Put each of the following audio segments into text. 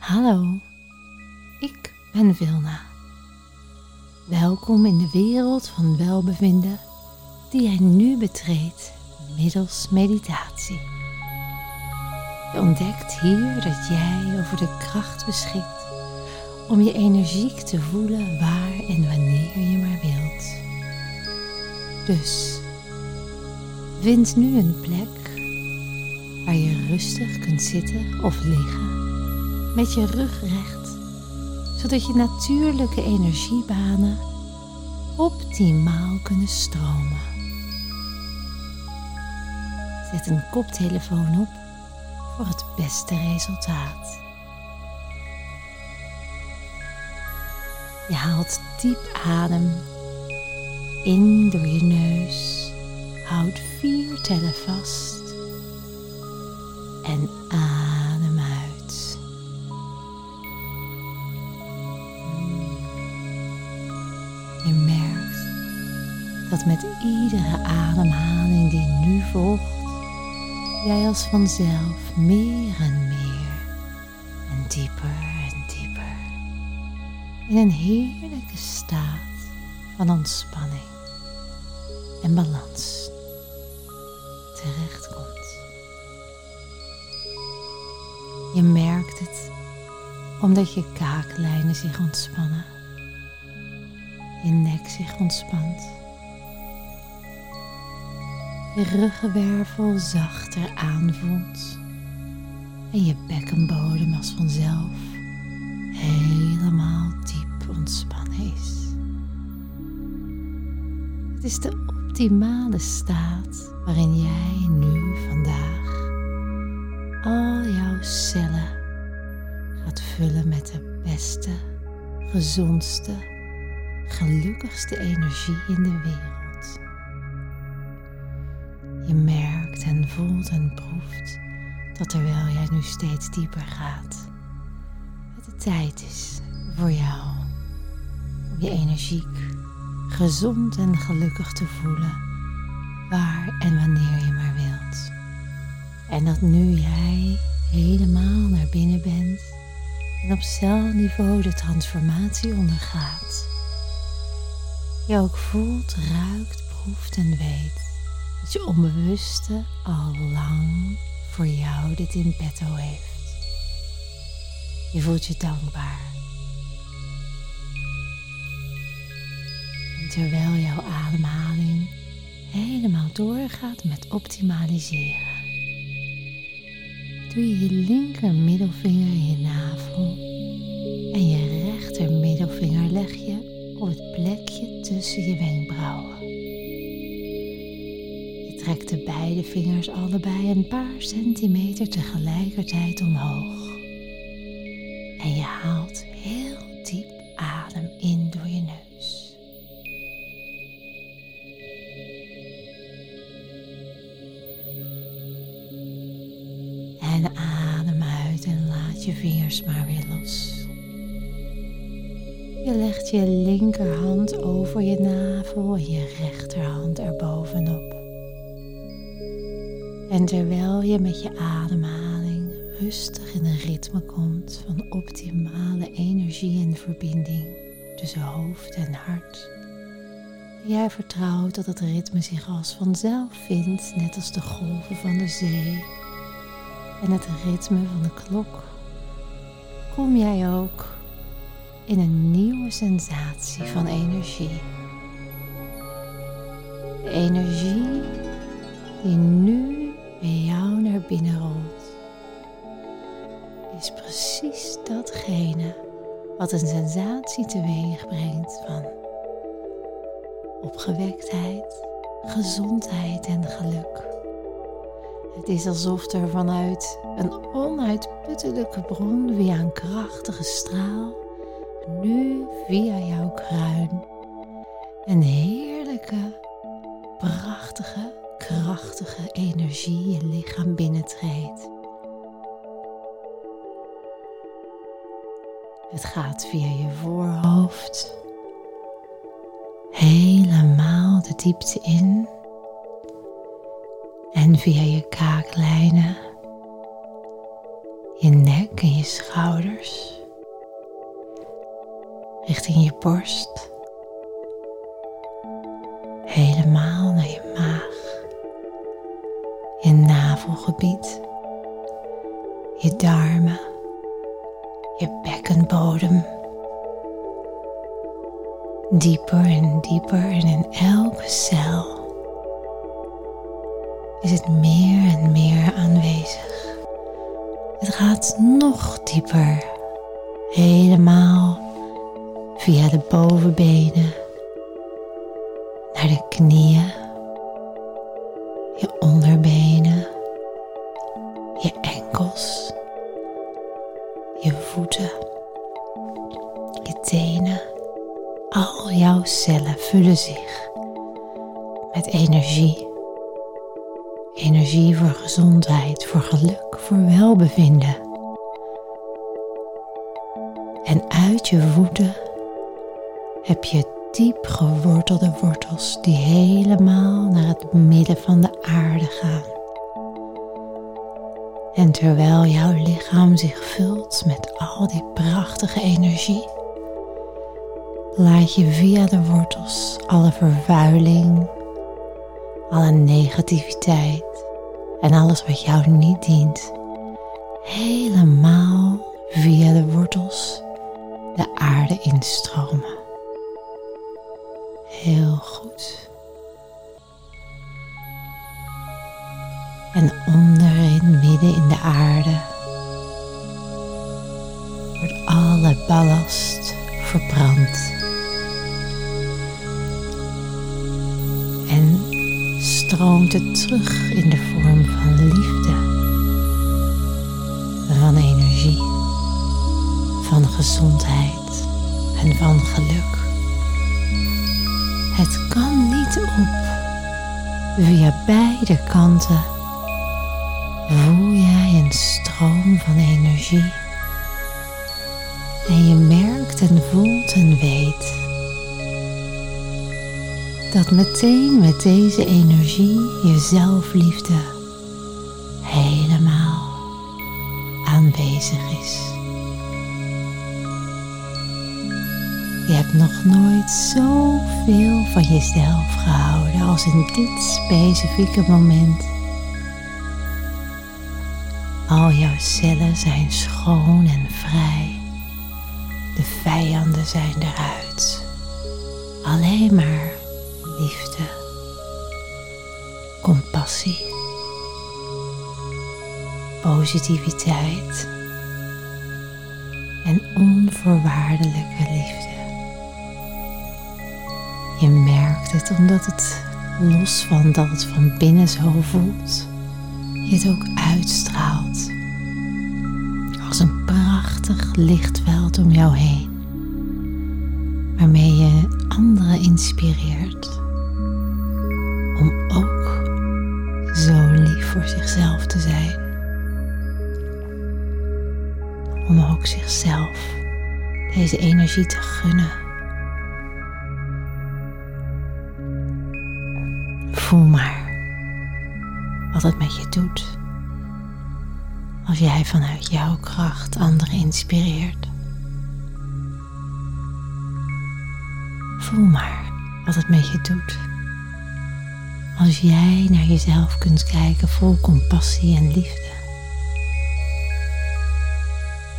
Hallo, ik ben Vilna. Welkom in de wereld van welbevinden die jij nu betreedt middels meditatie. Je ontdekt hier dat jij over de kracht beschikt om je energiek te voelen waar en wanneer je maar wilt. Dus vind nu een plek waar je rustig kunt zitten of liggen met je rug recht, zodat je natuurlijke energiebanen optimaal kunnen stromen. Zet een koptelefoon op voor het beste resultaat. Je haalt diep adem in door je neus. Houd vier tellen vast en adem met iedere ademhaling die nu volgt, jij als vanzelf meer en meer en dieper en dieper in een heerlijke staat van ontspanning en balans terechtkomt. Je merkt het omdat je kaaklijnen zich ontspannen, je nek zich ontspant ruggenwervel zachter aanvoelt en je bekkenbodem als vanzelf helemaal diep ontspannen is. Het is de optimale staat waarin jij nu vandaag al jouw cellen gaat vullen met de beste, gezondste, gelukkigste energie in de wereld. Je merkt en voelt en proeft dat terwijl jij nu steeds dieper gaat, het de tijd is voor jou om je energiek, gezond en gelukkig te voelen, waar en wanneer je maar wilt. En dat nu jij helemaal naar binnen bent en op celniveau de transformatie ondergaat, je ook voelt, ruikt, proeft en weet dat je onbewuste al lang voor jou dit in petto heeft. Je voelt je dankbaar. En terwijl jouw ademhaling helemaal doorgaat met optimaliseren, doe je je linker middelvinger in je navel en je rechter middelvinger leg je op het plekje tussen je wenkbrauwen. Trek de beide vingers allebei een paar centimeter tegelijkertijd omhoog. En je haalt heel diep adem in door je neus. En adem uit en laat je vingers maar weer los. Je legt je linkerhand over je navel en je rechterhand erbovenop. En terwijl je met je ademhaling rustig in een ritme komt van optimale energie en verbinding tussen hoofd en hart, jij vertrouwt dat het ritme zich als vanzelf vindt, net als de golven van de zee en het ritme van de klok, kom jij ook in een nieuwe sensatie van energie. Energie die nu bij jou naar binnen rolt, is precies datgene wat een sensatie teweeg brengt van opgewektheid, gezondheid en geluk. Het is alsof er vanuit een onuitputtelijke bron via een krachtige straal nu via jouw kruin een heerlijke, prachtige krachtige energie je lichaam binnentreedt. Het gaat via je voorhoofd helemaal de diepte in en via je kaaklijnen, je nek en je schouders. Richting je borst. Je darmen. Je bekkenbodem. Dieper en dieper en in elke cel is het meer en meer aanwezig. Het gaat nog dieper, helemaal via de bovenbenen naar de knieën, zich met energie Energie voor gezondheid, voor geluk, voor welbevinden. En uit je voeten heb je diep gewortelde wortels die helemaal naar het midden van de aarde gaan. En terwijl jouw lichaam zich vult met al die prachtige energie, laat je via de wortels alle vervuiling, alle negativiteit en alles wat jou niet dient, helemaal via de wortels de aarde instromen. Heel goed. En onderin, midden in de aarde, wordt alle ballast verbrand. Stroomt het terug in de vorm van liefde, van energie, van gezondheid en van geluk. Het kan niet op. Via beide kanten voel jij een stroom van energie. En je merkt en voelt en weet dat meteen met deze energie je zelfliefde helemaal aanwezig is. Je hebt nog nooit zoveel van jezelf gehouden als in dit specifieke moment. Al jouw cellen zijn schoon en vrij. De vijanden zijn eruit. Alleen maar liefde, compassie, positiviteit en onvoorwaardelijke liefde. Je merkt het omdat het los van dat het van binnen zo voelt, je het ook uitstraalt als een prachtig lichtveld om jou heen, waarmee je anderen inspireert voor zichzelf te zijn. Om ook zichzelf deze energie te gunnen. Voel maar wat het met je doet als jij vanuit jouw kracht anderen inspireert. Voel maar wat het met je doet als jij naar jezelf kunt kijken vol compassie en liefde.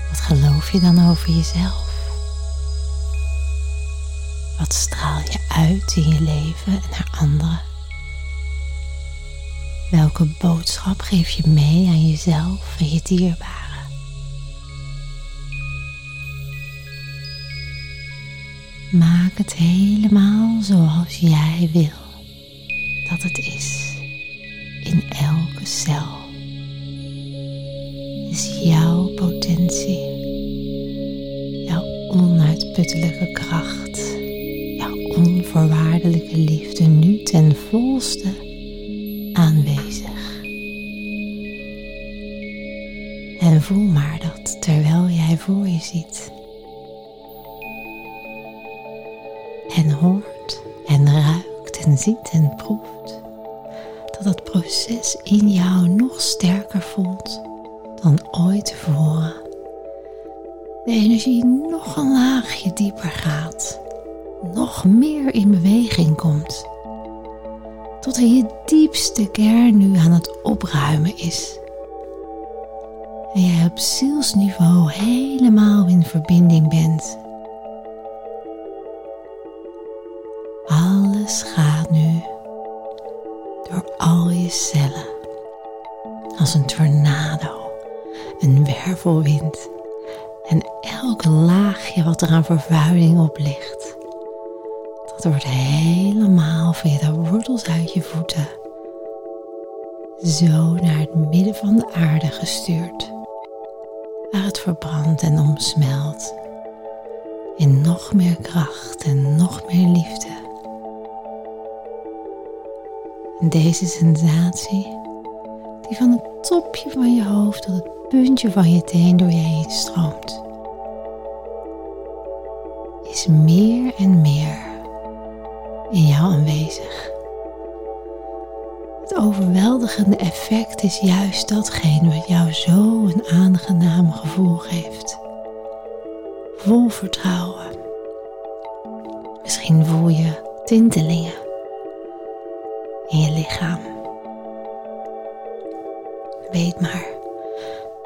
Wat geloof je dan over jezelf? Wat straal je uit in je leven en naar anderen? Welke boodschap geef je mee aan jezelf en je dierbaren? Maak het helemaal zoals jij wil dat het is in elke cel. Is jouw potentie, jouw onuitputtelijke kracht, jouw onvoorwaardelijke liefde nu ten volste aanwezig. En voel maar dat terwijl jij voor je ziet en ziet en proeft, dat het proces in jou nog sterker voelt dan ooit tevoren de energie nog een laagje dieper gaat, nog meer in beweging komt, tot in je diepste kern nu aan het opruimen is. En je op zielsniveau helemaal in verbinding bent. Gaat nu door al je cellen als een tornado, een wervelwind en elk laagje wat er aan vervuiling op ligt. Dat wordt helemaal via de wortels uit je voeten zo naar het midden van de aarde gestuurd, waar het verbrandt en omsmelt in nog meer kracht en nog meer liefde. Deze sensatie, die van het topje van je hoofd tot het puntje van je teen door je heen stroomt, is meer en meer in jou aanwezig. Het overweldigende effect is juist datgene wat jou zo een aangenaam gevoel geeft. Vol vertrouwen. Misschien voel je tintelingen in je lichaam. Weet maar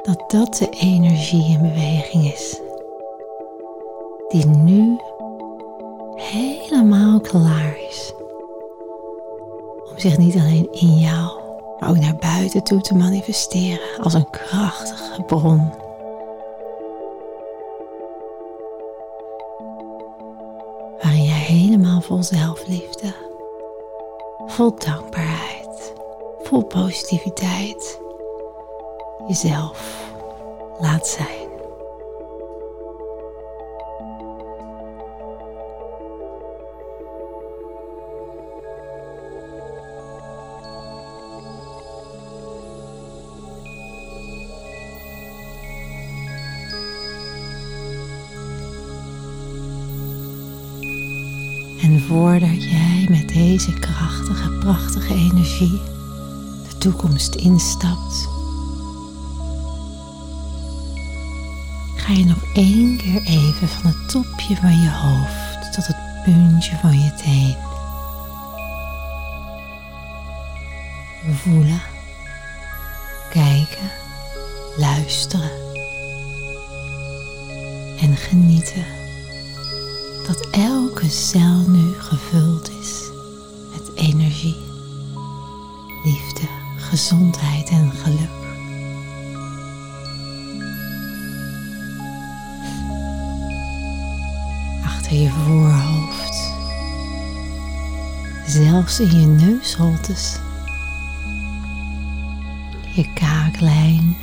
dat dat de energie in beweging is. Die nu helemaal klaar is. Om zich niet alleen in jou, maar ook naar buiten toe te manifesteren als een krachtige bron. Waarin jij helemaal vol zelfliefde, vol dankbaarheid, vol positiviteit jezelf laat zijn. Voordat jij met deze krachtige, prachtige energie de toekomst instapt, ga je nog één keer even van het topje van je hoofd tot het puntje van je teen. Voelen, kijken, luisteren en genieten dat elke cel nu gezondheid en geluk. Achter je voorhoofd, zelfs in je neusholtes, je kaaklijn,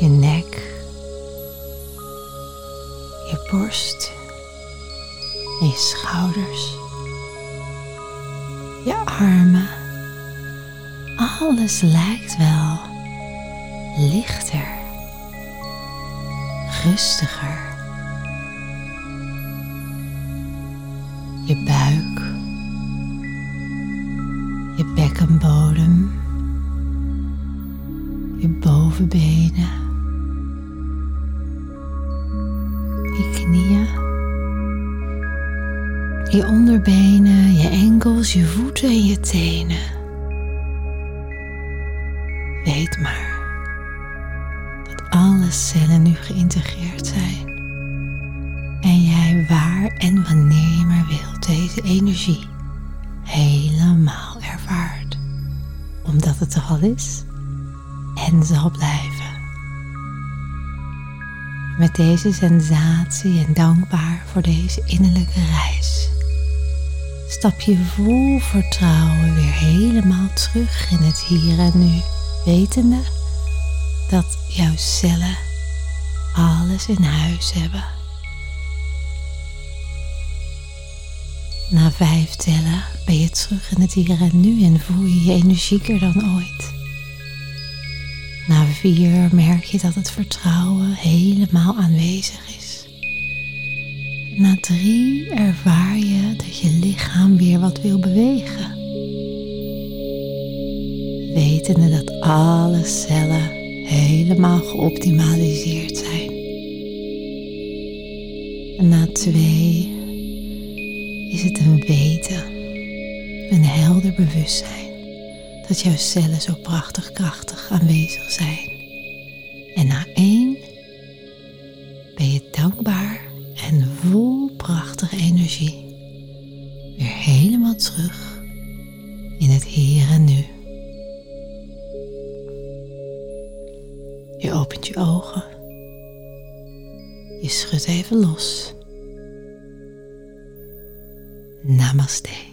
je nek. Je borst. Je schouders, je armen. Alles lijkt wel lichter, rustiger. Je buik, je bekkenbodem, je bovenbenen je onderbenen, je enkels, je voeten en je tenen. Weet maar dat alle cellen nu geïntegreerd zijn en jij waar en wanneer je maar wilt deze energie helemaal ervaart, omdat het er al is en zal blijven met deze sensatie en dankbaar voor deze innerlijke reis. Stap je vol vertrouwen weer helemaal terug in het hier en nu, wetende dat jouw cellen alles in huis hebben. Na vijf tellen ben je terug in het hier en nu en voel je je energieker dan ooit. Na vier merk je dat het vertrouwen helemaal aanwezig is. Na drie ervaar je dat je lichaam weer wat wil bewegen. Wetende dat alle cellen helemaal geoptimaliseerd zijn. En na twee is het een weten, een helder bewustzijn dat jouw cellen zo prachtig krachtig aanwezig zijn. En na één weer helemaal terug in het hier en nu. Je opent je ogen. Je schudt even los. Namaste.